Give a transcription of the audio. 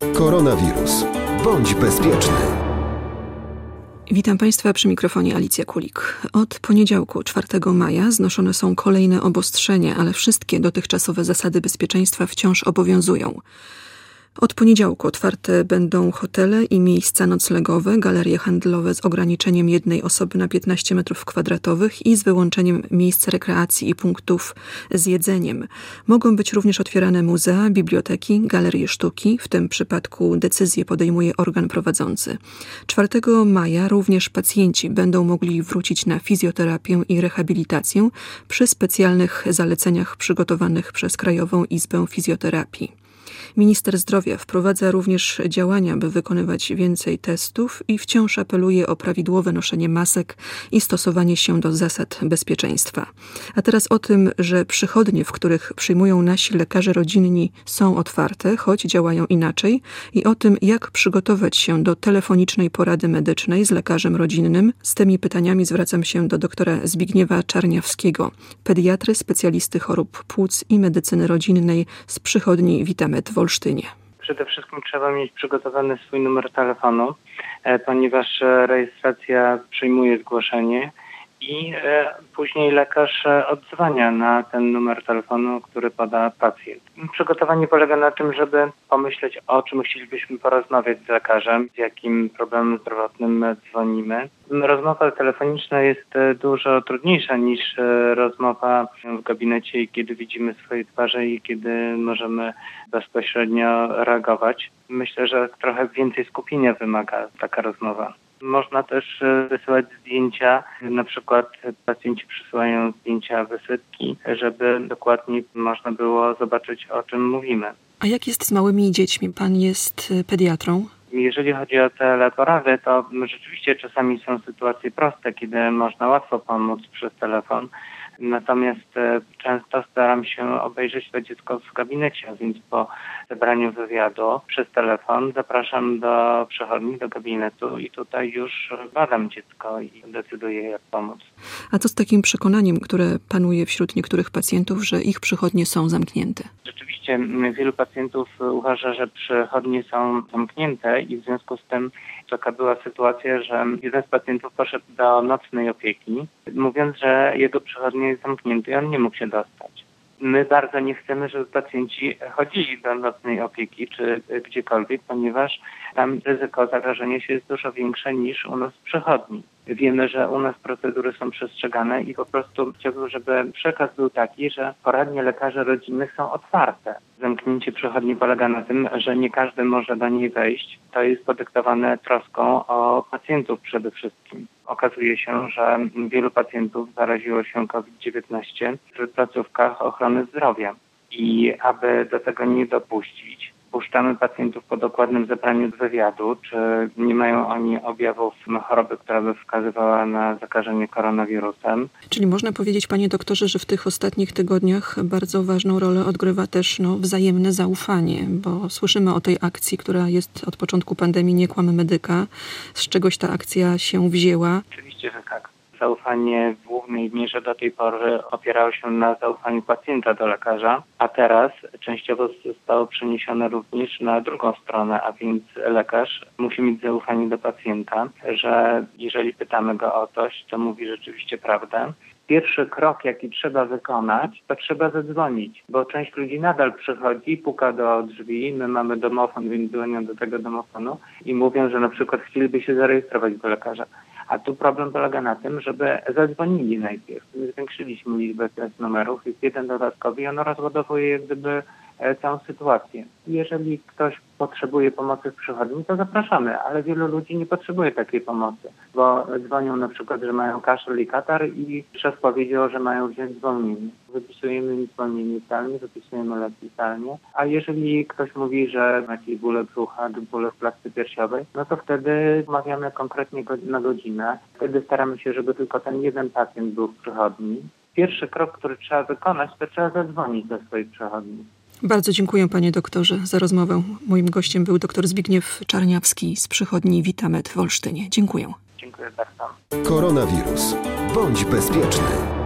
Koronawirus. Bądź bezpieczny. Witam Państwa przy mikrofonie Alicja Kulik. Od poniedziałku 4 maja znoszone są kolejne obostrzenia, ale wszystkie dotychczasowe zasady bezpieczeństwa wciąż obowiązują. Od poniedziałku otwarte będą hotele i miejsca noclegowe, galerie handlowe z ograniczeniem jednej osoby na 15 m2 i z wyłączeniem miejsc rekreacji i punktów z jedzeniem. Mogą być również otwierane muzea, biblioteki, galerie sztuki. W tym przypadku decyzję podejmuje organ prowadzący. 4 maja również pacjenci będą mogli wrócić na fizjoterapię i rehabilitację przy specjalnych zaleceniach przygotowanych przez Krajową Izbę Fizjoterapii. Minister zdrowia wprowadza również działania, by wykonywać więcej testów i wciąż apeluje o prawidłowe noszenie masek i stosowanie się do zasad bezpieczeństwa. A teraz o tym, że przychodnie, w których przyjmują nasi lekarze rodzinni, są otwarte, choć działają inaczej, i o tym, jak przygotować się do telefonicznej porady medycznej z lekarzem rodzinnym. Z tymi pytaniami zwracam się do doktora Zbigniewa Czarniawskiego, pediatry, specjalisty chorób płuc i medycyny rodzinnej z przychodni W Olsztynie? Przede wszystkim trzeba mieć przygotowany swój numer telefonu, e, ponieważ e, rejestracja przyjmuje zgłoszenie i e, później lekarz e, odzwania na ten numer telefonu, który poda pacjent. Przygotowanie polega na tym, żeby pomyśleć o czym chcielibyśmy porozmawiać z lekarzem, z jakim problemem zdrowotnym dzwonimy. Rozmowa telefoniczna jest e, dużo trudniejsza niż rozmowa w gabinecie, kiedy widzimy swoje twarze i kiedy możemy bezpośrednio reagować. Myślę, że trochę więcej skupienia wymaga taka rozmowa. Można też e, wysyłać zdjęcia, na przykład pacjenci przysyłają zdjęcia wysypki, żeby dokładnie można było zobaczyć o czym mówimy. A jak jest z małymi dziećmi? Pan jest e, pediatrą? Jeżeli chodzi o te leporady, to rzeczywiście czasami są sytuacje proste, kiedy można łatwo pomóc przez telefon. Natomiast e, często staram się obejrzeć to dziecko w gabinecie, więc po zebraniu wywiadu przez telefon zapraszam do przychodni, do gabinetu i tutaj już badam dziecko i decyduję jak pomóc. A co z takim przekonaniem, które panuje wśród niektórych pacjentów, że ich przychodnie są zamknięte? Rzeczywiście wielu pacjentów uważa, że przychodnie są zamknięte i w związku z tym taka była sytuacja, że jeden z pacjentów poszedł do nocnej opieki, mówiąc, że jego przychodnie jest zamknięty i on nie mógł się dostać. My bardzo nie chcemy, żeby pacjenci chodzili do nocnej opieki czy gdziekolwiek, ponieważ tam ryzyko zarażenia się jest dużo większe niż u nas w przychodni. Wiemy, że u nas procedury są przestrzegane i po prostu chciałbym, żeby przekaz był taki, że poradnie lekarzy rodzinnych są otwarte. Zamknięcie przychodni polega na tym, że nie każdy może do niej wejść. To jest podyktowane troską o pacjentów przede wszystkim. Okazuje się, że wielu pacjentów zaraziło się COVID-19 w placówkach ochrony zdrowia. I aby do tego nie dopuścić, puszczamy pacjentów po dokładnym zebraniu wywiadu, czy nie mają oni objawów choroby, która by wskazywała na zakażenie koronawirusem. Czyli można powiedzieć, panie doktorze, że w tych ostatnich tygodniach bardzo ważną rolę odgrywa też no, wzajemne zaufanie, bo słyszymy o tej akcji, która jest od początku pandemii Nie kłamy medyka. Z czegoś ta akcja się wzięła? Oczywiście, że tak zaufanie w głównej mierze do tej pory opierało się na zaufaniu pacjenta do lekarza, a teraz częściowo zostało przeniesione również na drugą stronę, a więc lekarz musi mieć zaufanie do pacjenta, że jeżeli pytamy go o coś, to mówi rzeczywiście prawdę pierwszy krok, jaki trzeba wykonać, to trzeba zadzwonić, bo część ludzi nadal przychodzi, puka do drzwi, my mamy domofon, więc dzwonią do tego domofonu i mówią, że na przykład chcieliby się zarejestrować do lekarza. A tu problem polega na tym, żeby zadzwonili najpierw. My zwiększyliśmy liczbę numerów, jest jeden dodatkowy i ono rozładowuje jak gdyby całą sytuację. Jeżeli ktoś potrzebuje pomocy w przychodni, to zapraszamy, ale wielu ludzi nie potrzebuje takiej pomocy, bo dzwonią na przykład, że mają kaszel i katar i szef powiedział, że mają wziąć zwolnienie. Wypisujemy im zwolnienie zdalnie, wypisujemy leki zdalnie, a jeżeli ktoś mówi, że ma jakieś bóle brzucha lub bóle w klatce piersiowej, no to wtedy umawiamy konkretnie na godzinę. Wtedy staramy się, żeby tylko ten jeden pacjent był w przychodni. Pierwszy krok, który trzeba wykonać, to trzeba zadzwonić do swojej przychodni. Bardzo dziękuję panie doktorze za rozmowę. Moim gościem był dr Zbigniew Czarniawski z przychodni Witamet w Olsztynie. Dziękuję. Dziękuję bardzo. Koronawirus. Bądź bezpieczny.